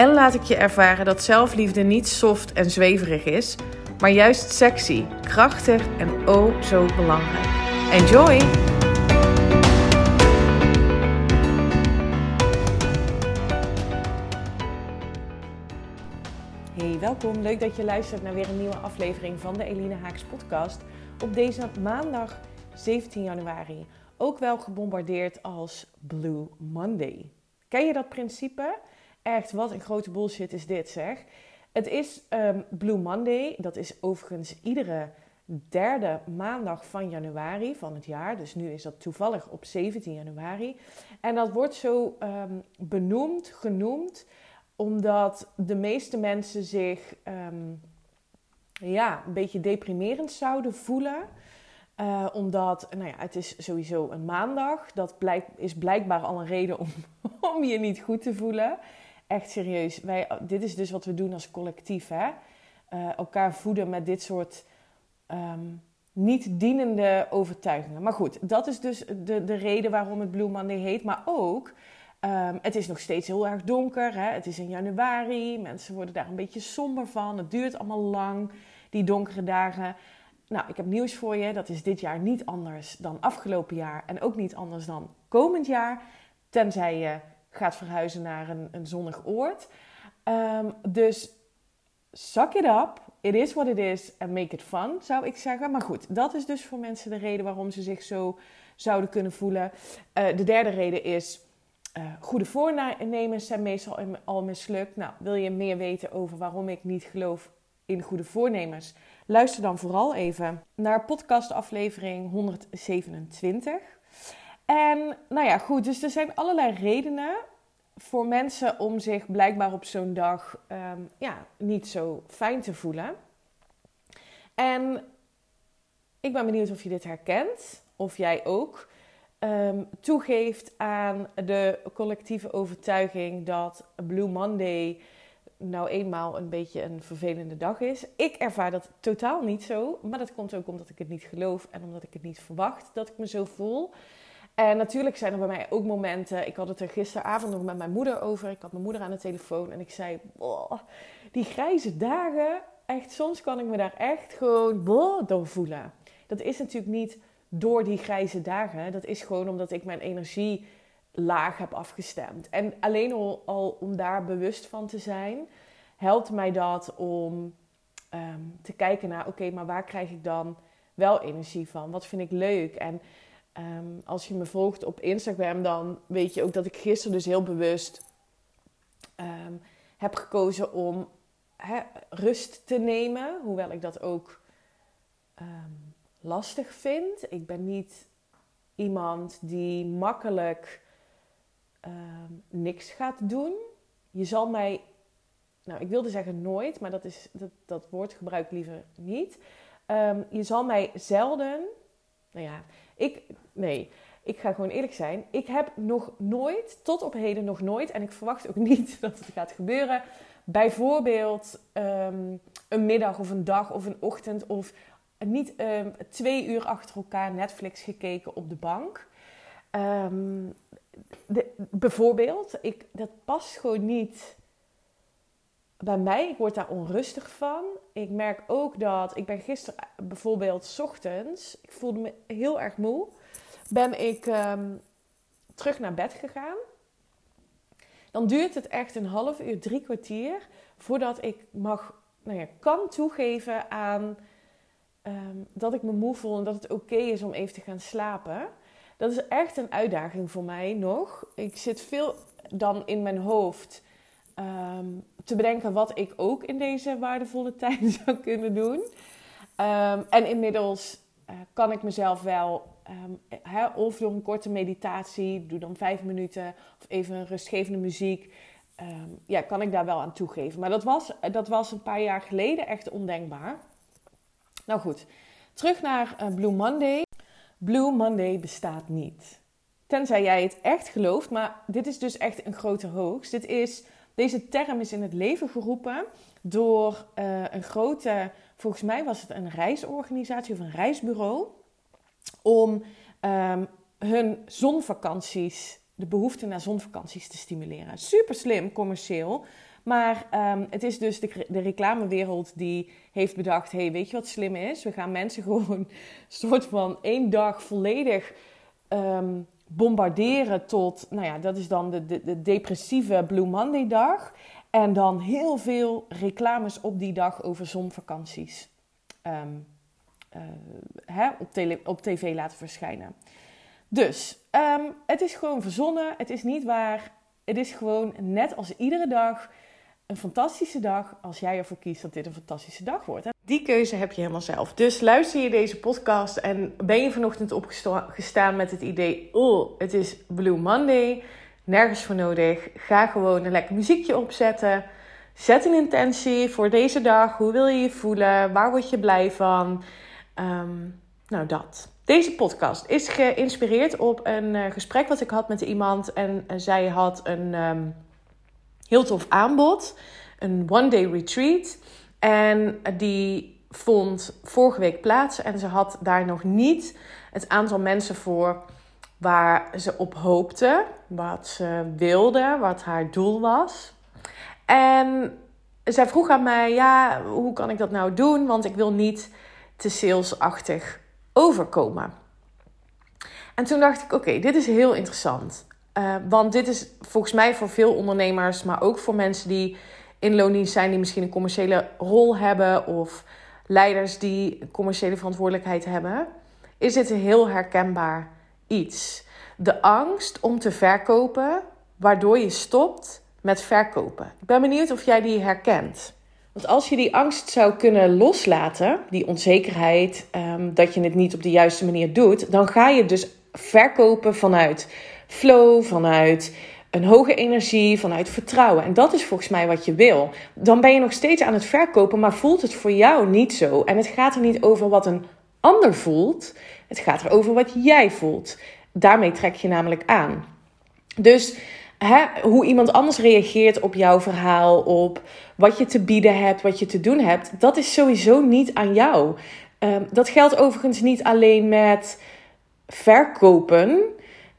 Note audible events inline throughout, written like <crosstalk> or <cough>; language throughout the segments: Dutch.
en laat ik je ervaren dat zelfliefde niet soft en zweverig is, maar juist sexy, krachtig en oh zo belangrijk. Enjoy! Hey, welkom. Leuk dat je luistert naar weer een nieuwe aflevering van de Eline Haaks podcast op deze maandag 17 januari. Ook wel gebombardeerd als Blue Monday. Ken je dat principe? Echt, wat een grote bullshit is dit zeg. Het is um, Blue Monday. Dat is overigens iedere derde maandag van januari van het jaar. Dus nu is dat toevallig op 17 januari. En dat wordt zo um, benoemd, genoemd, omdat de meeste mensen zich um, ja, een beetje deprimerend zouden voelen. Uh, omdat, nou ja, het is sowieso een maandag. Dat is blijkbaar al een reden om, <laughs> om je niet goed te voelen echt serieus. Wij, dit is dus wat we doen als collectief. Hè? Uh, elkaar voeden met dit soort um, niet dienende overtuigingen. Maar goed, dat is dus de, de reden waarom het Blue heet. Maar ook, um, het is nog steeds heel erg donker. Hè? Het is in januari. Mensen worden daar een beetje somber van. Het duurt allemaal lang, die donkere dagen. Nou, ik heb nieuws voor je. Dat is dit jaar niet anders dan afgelopen jaar. En ook niet anders dan komend jaar. Tenzij je gaat verhuizen naar een, een zonnig oord. Um, dus suck it up. It is what it is. And make it fun, zou ik zeggen. Maar goed, dat is dus voor mensen de reden waarom ze zich zo zouden kunnen voelen. Uh, de derde reden is... Uh, goede voornemens zijn meestal al mislukt. Nou, wil je meer weten over waarom ik niet geloof in goede voornemens? Luister dan vooral even naar podcastaflevering 127. En nou ja, goed, dus er zijn allerlei redenen voor mensen om zich blijkbaar op zo'n dag um, ja, niet zo fijn te voelen. En ik ben benieuwd of je dit herkent, of jij ook um, toegeeft aan de collectieve overtuiging dat Blue Monday nou eenmaal een beetje een vervelende dag is. Ik ervaar dat totaal niet zo, maar dat komt ook omdat ik het niet geloof en omdat ik het niet verwacht dat ik me zo voel. En natuurlijk zijn er bij mij ook momenten. Ik had het er gisteravond nog met mijn moeder over. Ik had mijn moeder aan de telefoon en ik zei: die grijze dagen, echt, soms kan ik me daar echt gewoon boah, door voelen. Dat is natuurlijk niet door die grijze dagen. Dat is gewoon omdat ik mijn energie laag heb afgestemd. En alleen al, om daar bewust van te zijn, helpt mij dat om um, te kijken naar: oké, maar waar krijg ik dan wel energie van? Wat vind ik leuk? En Um, als je me volgt op Instagram, dan weet je ook dat ik gisteren dus heel bewust um, heb gekozen om rust te nemen. Hoewel ik dat ook um, lastig vind. Ik ben niet iemand die makkelijk niks gaat doen. Je zal mij, nou ik wilde zeggen nooit, maar dat, is, dat, dat woord gebruik ik liever niet. je zal mij zelden, nou ja, ik, nee, ik ga gewoon eerlijk zijn. Ik heb nog nooit, tot op heden nog nooit, en ik verwacht ook <laughs> niet dat het gaat gebeuren, bijvoorbeeld um, een middag of een dag of een ochtend of niet um, twee uur achter elkaar Netflix gekeken op de bank. De, bijvoorbeeld, ik, dat past gewoon niet bij mij. Ik word daar onrustig van. Ik merk ook dat ik ben gisteren bijvoorbeeld ochtends, ik voelde me heel erg moe, ben ik um, terug naar bed gegaan. Dan duurt het echt een half uur, drie kwartier voordat ik mag, nou ja, kan toegeven aan um, dat ik me moe voel en dat het oké is om even te gaan slapen. Dat is echt een uitdaging voor mij nog. Ik zit veel dan in mijn hoofd um, te bedenken wat ik ook in deze waardevolle <laughs> tijd zou kunnen doen. Um, en inmiddels uh, kan ik mezelf wel, hè, of door een korte meditatie, doe dan vijf minuten, of even een rustgevende muziek, ehm, ja, kan ik daar wel aan toegeven. Maar dat was, dat was een paar jaar geleden echt ondenkbaar. Nou goed, terug naar uh, Blue Monday. Blue Monday bestaat niet. Tenzij jij het echt gelooft, maar dit is dus echt een grote hoogst. Dit is, deze term is in het leven geroepen door uh, een grote, volgens mij was het een reisorganisatie of een reisbureau, om um, hun zonvakanties, de behoefte naar zonvakanties te stimuleren. Super slim, commercieel. Maar um, het is dus de, de, reclamewereld die heeft bedacht: hey, weet je wat slim is? We gaan mensen <laughs> gewoon een soort van één dag volledig um, bombarderen tot, nou ja, dat is dan de, de, de depressieve Blue Monday dag. En dan heel veel reclames op die dag over zonvakanties um, uh, hè, op, tele, op tv laten verschijnen. Dus um, het is gewoon verzonnen, het is niet waar. Het is gewoon net als iedere dag een fantastische dag als jij ervoor kiest dat dit een fantastische dag wordt. Die keuze heb je helemaal zelf. Dus luister je deze podcast en ben je vanochtend opgestaan met het idee: oh, het is Blue Monday, nergens voor nodig. Ga gewoon een lekker muziekje opzetten. Zet een intentie voor deze dag. Hoe wil je je voelen? Waar word je blij van? Um, nou, dat. Deze podcast is geïnspireerd op een uh, gesprek wat ik had met iemand. En zij had een um, heel tof aanbod. Een one-day retreat. En die vond vorige week plaats. En ze had daar nog niet het aantal mensen voor waar ze op hoopte. Wat ze wilde, wat haar doel was. En zij vroeg aan mij: ja, hoe kan ik dat nou doen? Want ik wil niet te salesachtig overkomen. En toen dacht ik: oké, dit is heel interessant. Uh, want dit is volgens mij voor veel ondernemers, maar ook voor mensen die in loondienst zijn, die misschien een commerciële rol hebben of leiders die commerciële verantwoordelijkheid hebben, is dit een heel herkenbaar iets. De angst om te verkopen, waardoor je stopt met verkopen. Ik ben benieuwd of jij die herkent. Want als je die angst zou kunnen loslaten, die onzekerheid, um, dat je het niet op de juiste manier doet, dan ga je dus verkopen vanuit flow, vanuit een hoge energie, vanuit vertrouwen. En dat is volgens mij wat je wil. Dan ben je nog steeds aan het verkopen, maar voelt het voor jou niet zo. En het gaat er niet over wat een ander voelt, het gaat er over wat jij voelt. Daarmee trek je namelijk aan. Dus hè, hoe iemand anders reageert op jouw verhaal, op wat je te bieden hebt, wat je te doen hebt, dat is sowieso niet aan jou. Um, dat geldt overigens niet alleen met verkopen.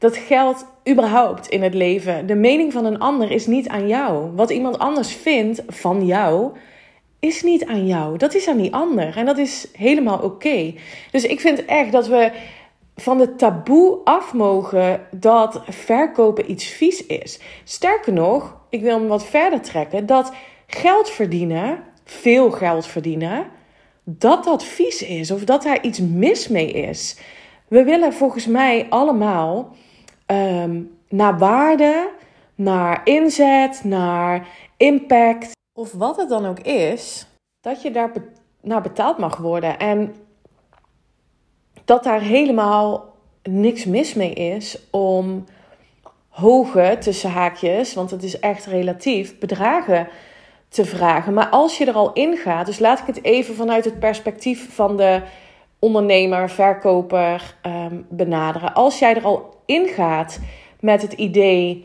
Dat geldt überhaupt in het leven. De mening van een ander is niet aan jou. Wat iemand anders vindt van jou, is niet aan jou. Dat is aan die ander. En dat is helemaal oké. Dus ik vind echt dat we van de taboe af mogen dat verkopen iets vies is. Sterker nog, ik wil hem wat verder trekken, dat geld verdienen, veel geld verdienen, dat dat vies is of dat daar iets mis mee is. We willen volgens mij allemaal um, naar waarde, naar inzet, naar impact of wat het dan ook is, dat je daar naar betaald mag worden. En dat daar helemaal niks mis mee is om hoge, tussen haakjes, want het is echt relatief, bedragen te vragen. Maar als je er al in gaat, dus laat ik het even vanuit het perspectief van de ondernemer, verkoper um, benaderen. Als jij er al in gaat met het idee,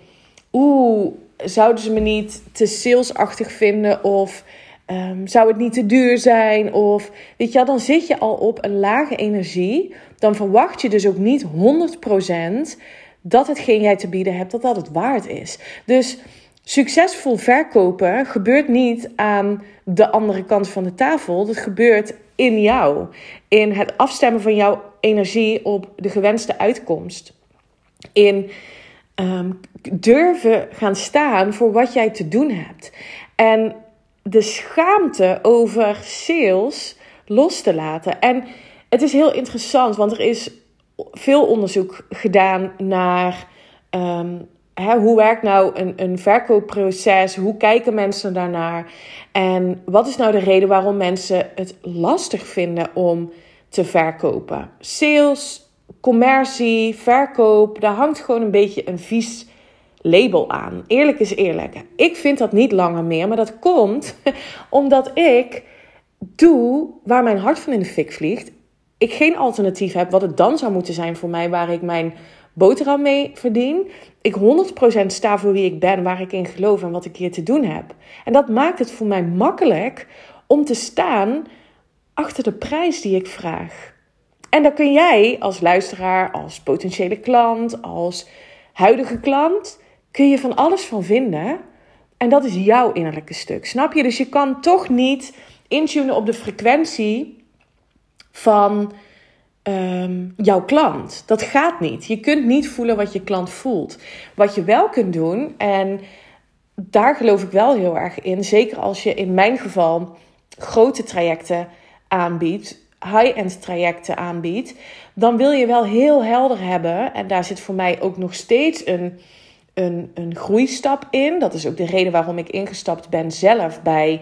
oeh, zouden ze me niet te salesachtig vinden of um, zou het niet te duur zijn of weet je, dan zit je al op een lage energie. Dan verwacht je dus ook niet 100% dat hetgeen jij te bieden hebt, dat dat het waard is. Dus succesvol verkopen gebeurt niet aan de andere kant van de tafel. Dat gebeurt in jou. In het afstemmen van jouw energie op de gewenste uitkomst. In um, durven gaan staan voor wat jij te doen hebt. En de schaamte over sales los te laten. En het is heel interessant, want er is veel onderzoek gedaan naar um, hè, hoe werkt nou een, een verkoopproces? Hoe kijken mensen daarnaar? En wat is nou de reden waarom mensen het lastig vinden om te verkopen? Sales, commercie, verkoop, daar hangt gewoon een beetje een vies label aan. Eerlijk is eerlijk. Ik vind dat niet langer meer, maar dat komt <laughs> omdat ik doe waar mijn hart van in de fik vliegt. Ik geen alternatief heb wat het dan zou moeten zijn voor mij, waar ik mijn boterham mee verdien. Ik 100% sta voor wie ik ben, waar ik in geloof en wat ik hier te doen heb. En dat maakt het voor mij makkelijk om te staan achter de prijs die ik vraag. En daar kun jij als luisteraar, als potentiële klant, als huidige klant, kun je van alles van vinden. En dat is jouw innerlijke stuk. Snap je? Dus je kan toch niet intunen op de frequentie van Ehm, jouw klant. Dat gaat niet. Je kunt niet voelen wat je klant voelt. Wat je wel kunt doen, en daar geloof ik wel heel erg in, zeker als je in mijn geval grote trajecten aanbiedt, high-end trajecten aanbiedt, dan wil je wel heel helder hebben, en daar zit voor mij ook nog steeds een, een, een groeistap in. Dat is ook de reden waarom ik ingestapt ben zelf bij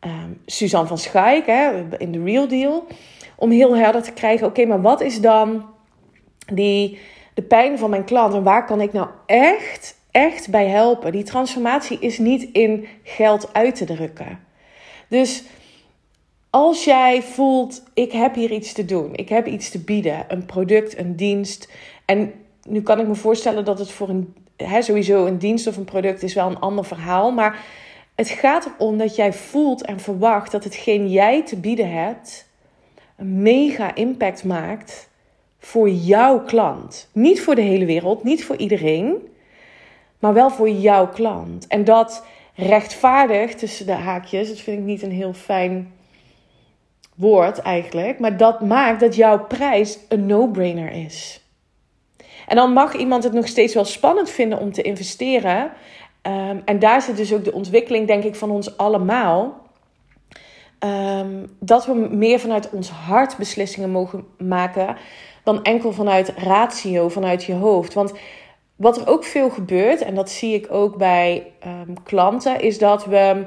um, Suzanne van Schaik hè, in de Real Deal om heel helder te krijgen: oké, maar wat is dan die, de pijn van mijn klant en waar kan ik nou echt, echt bij helpen? Die transformatie is niet in geld uit te drukken. Dus als jij voelt: ik heb hier iets te doen, ik heb iets te bieden, een product, een dienst. En nu kan ik me voorstellen dat het voor een, hè, sowieso een dienst of een product is wel een ander verhaal, maar. Het gaat erom dat jij voelt en verwacht dat hetgeen jij te bieden hebt, mega impact maakt voor jouw klant. Niet voor de hele wereld, niet voor iedereen, maar wel voor jouw klant. En dat rechtvaardig tussen de haakjes, dat vind ik niet een heel fijn woord eigenlijk, maar dat maakt dat jouw prijs een no-brainer is. En dan mag iemand het nog steeds wel spannend vinden om te investeren. Ehm, en daar zit dus ook de ontwikkeling, denk ik, van ons allemaal. Ehm, dat we meer vanuit ons hart beslissingen mogen maken dan enkel vanuit ratio, vanuit je hoofd. Want wat er ook veel gebeurt, en dat zie ik ook bij ehm, klanten, is dat we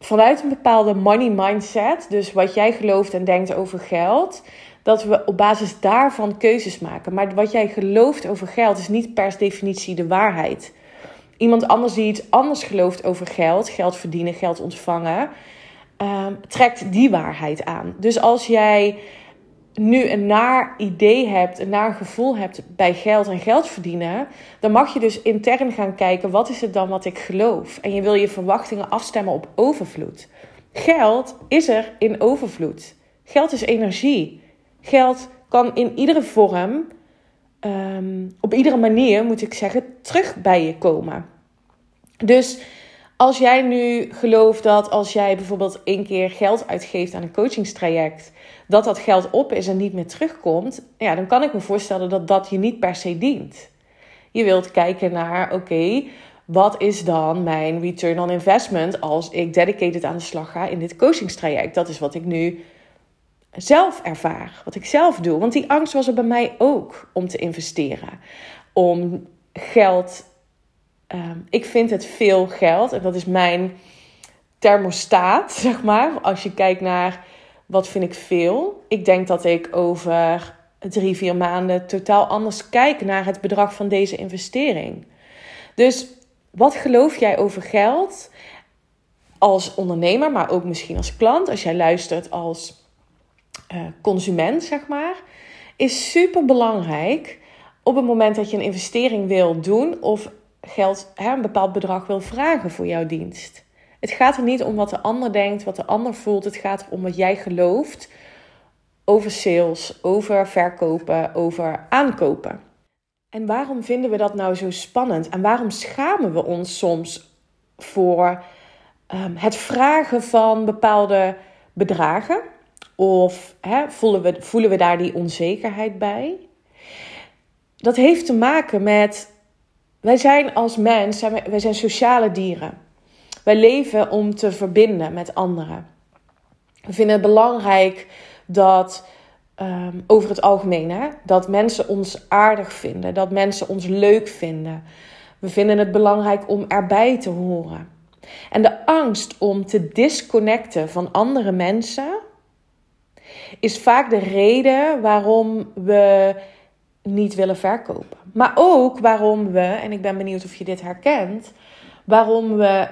vanuit een bepaalde money mindset, dus wat jij gelooft en denkt over geld, dat we op basis daarvan keuzes maken. Maar wat jij gelooft over geld is niet per definitie de waarheid. Iemand anders die iets anders gelooft over geld, geld verdienen, geld ontvangen, um, trekt die waarheid aan. Dus als jij nu een naar idee hebt, een naar gevoel hebt bij geld en geld verdienen, dan mag je dus intern gaan kijken: wat is het dan wat ik geloof? En je wil je verwachtingen afstemmen op overvloed. Geld is er in overvloed. Geld is energie. Geld kan in iedere vorm, ehm, op iedere manier moet ik zeggen, terug bij je komen. Dus als jij nu gelooft dat als jij bijvoorbeeld één keer geld uitgeeft aan een coachingstraject, dat dat geld op is en niet meer terugkomt, ja, dan kan ik me voorstellen dat dat je niet per se dient. Je wilt kijken naar, oké, wat is dan mijn return on investment als ik dedicated aan de slag ga in dit coachingstraject? Dat is wat ik nu zelf ervaar, wat ik zelf doe. Want die angst was er bij mij ook om te investeren, om geld Ehm, ik vind het veel geld en dat is mijn thermostaat, <laughs> zeg maar. Als je kijkt naar wat vind ik veel. Ik denk dat ik over drie, vier maanden totaal anders kijk naar het bedrag van deze investering. Dus wat geloof jij over geld als ondernemer, maar ook misschien als klant, als jij luistert als uh, consument, zeg maar, is super belangrijk op het moment dat je een investering wil doen of geld, hè, een bepaald bedrag wil vragen voor jouw dienst. Het gaat er niet om wat de ander denkt, wat de ander voelt. Het gaat om wat jij gelooft over sales, over verkopen, over aankopen. En waarom vinden we dat nou zo spannend? En waarom schamen we ons soms voor um, het vragen van bepaalde bedragen? Of hè, voelen, we, voelen we daar die onzekerheid bij? Dat heeft te maken met wij zijn als mens, wij zijn sociale dieren. Wij leven om te verbinden met anderen. We vinden het belangrijk dat, um, over het algemeen, hè, dat mensen ons aardig vinden, dat mensen ons leuk vinden. We vinden het belangrijk om erbij te horen. En de angst om te disconnecten van andere mensen is vaak de reden waarom we niet willen verkopen maar ook waarom we, en ik ben benieuwd of je dit herkent, waarom we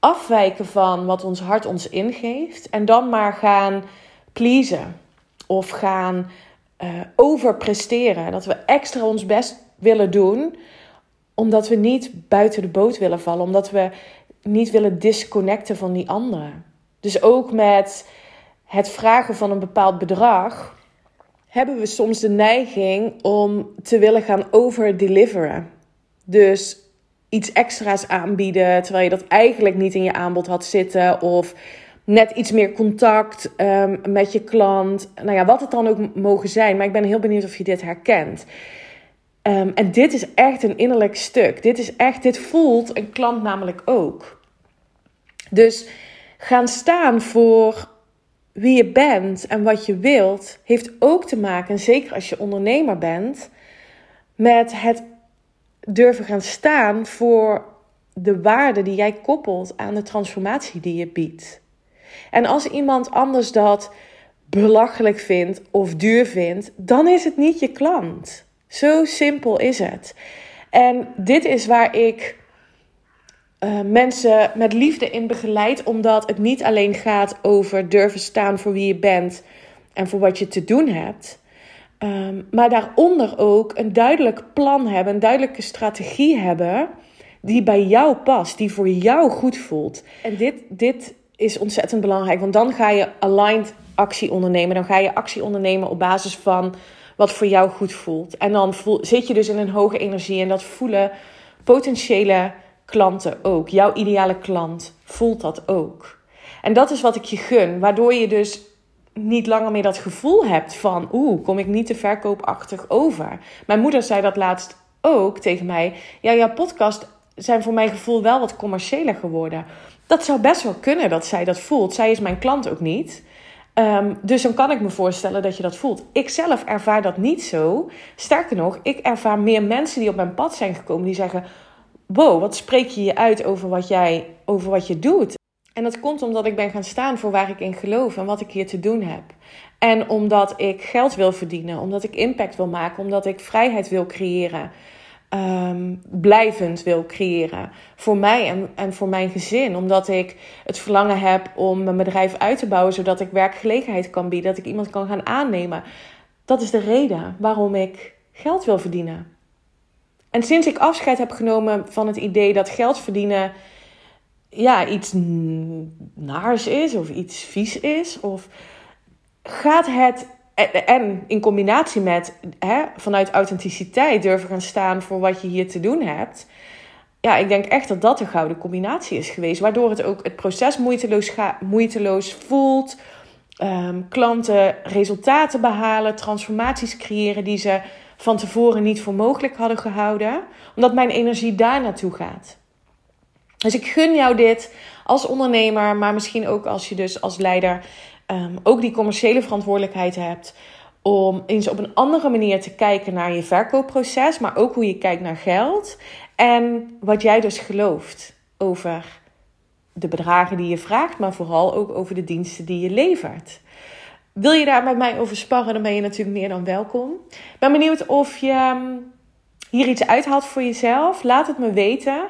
afwijken van wat ons hart ons ingeeft en dan maar gaan pleasen of gaan uh, overpresteren. Dat we extra ons best willen doen, omdat we niet buiten de boot willen vallen, omdat we niet willen disconnecten van die anderen. Dus ook met het vragen van een bepaald bedrag hebben we soms de neiging om te willen gaan overdeliveren. Dus iets extra's aanbieden terwijl je dat eigenlijk niet in je aanbod had zitten of net iets meer contact um, met je klant. Nou ja, wat het dan ook mogen zijn. Maar ik ben heel benieuwd of je dit herkent. Um, en dit is echt een innerlijk stuk. Dit is echt, dit voelt een klant namelijk ook. Dus gaan staan voor wie je bent en wat je wilt, heeft ook te maken, zeker als je ondernemer bent, met het durven gaan staan voor de waarde die jij koppelt aan de transformatie die je biedt. En als iemand anders dat belachelijk vindt of duur vindt, dan is het niet je klant. Zo simpel is het. En dit is waar ik uh, mensen met liefde in begeleid, omdat het niet alleen gaat over durven staan voor wie je bent en voor wat je te doen hebt. Um, maar daaronder ook een duidelijk plan hebben, een duidelijke strategie hebben die bij jou past, die voor jou goed voelt. En dit, dit is ontzettend belangrijk, want dan ga je aligned actie ondernemen. Dan ga je actie ondernemen op basis van wat voor jou goed voelt. En dan zit je dus in een hoge energie en dat voelen potentiële klanten ook. Jouw ideale klant voelt dat ook. En dat is wat ik je gun, waardoor je dus niet langer meer dat gevoel hebt van, oeh, kom ik niet te verkoopachtig over. Mijn moeder zei dat laatst ook tegen mij. Ja, jouw podcast zijn voor mijn gevoel wel wat commerciëler geworden. Dat zou best wel kunnen dat zij dat voelt. Zij is mijn klant ook niet. Ehm, dus dan kan ik me voorstellen dat je dat voelt. Ik zelf ervaar dat niet zo. Sterker nog, ik ervaar meer mensen die op mijn pad zijn gekomen die zeggen: Wow, wat spreek je je uit over wat jij over wat je doet? En dat komt omdat ik ben gaan staan voor waar ik in geloof en wat ik hier te doen heb. En omdat ik geld wil verdienen, omdat ik impact wil maken, omdat ik vrijheid wil creëren. Ehm, blijvend wil creëren. Voor mij en, en voor mijn gezin. Omdat ik het verlangen heb om mijn bedrijf uit te bouwen. Zodat ik werkgelegenheid kan bieden. Dat ik iemand kan gaan aannemen. Dat is de reden waarom ik geld wil verdienen. En sinds ik afscheid heb genomen van het idee dat geld verdienen. Ja, iets naars is of iets vies is. Of gaat het en in combinatie met hè, vanuit authenticiteit durven gaan staan voor wat je hier te doen hebt. Ja, ik denk echt dat dat de gouden combinatie is geweest. Waardoor het ook het proces moeiteloos, moeiteloos voelt. Um, klanten resultaten behalen, transformaties creëren die ze van tevoren niet voor mogelijk hadden gehouden. Omdat mijn energie daar naartoe gaat. Dus ik gun jou dit als ondernemer, maar misschien ook als je dus als leider um, ook die commerciële verantwoordelijkheid hebt. Om eens op een andere manier te kijken naar je verkoopproces, maar ook hoe je kijkt naar geld. En wat jij dus gelooft over de bedragen die je vraagt, maar vooral ook over de diensten die je levert. Wil je daar met mij over sparren, dan ben je natuurlijk meer dan welkom. Ben benieuwd of je ehm, hier iets uithaalt voor jezelf. Laat het me weten.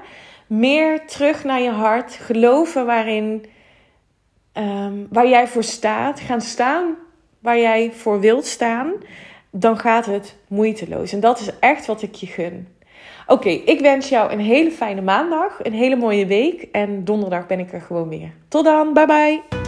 Meer terug naar je hart. Geloven waarin Ehm, waar jij voor staat, gaan staan waar jij voor wilt staan, dan gaat het moeiteloos. En dat is echt wat ik je gun. Oké, ik wens jou een hele fijne maandag, een hele mooie week en donderdag ben ik er gewoon weer. Tot dan, bye bye.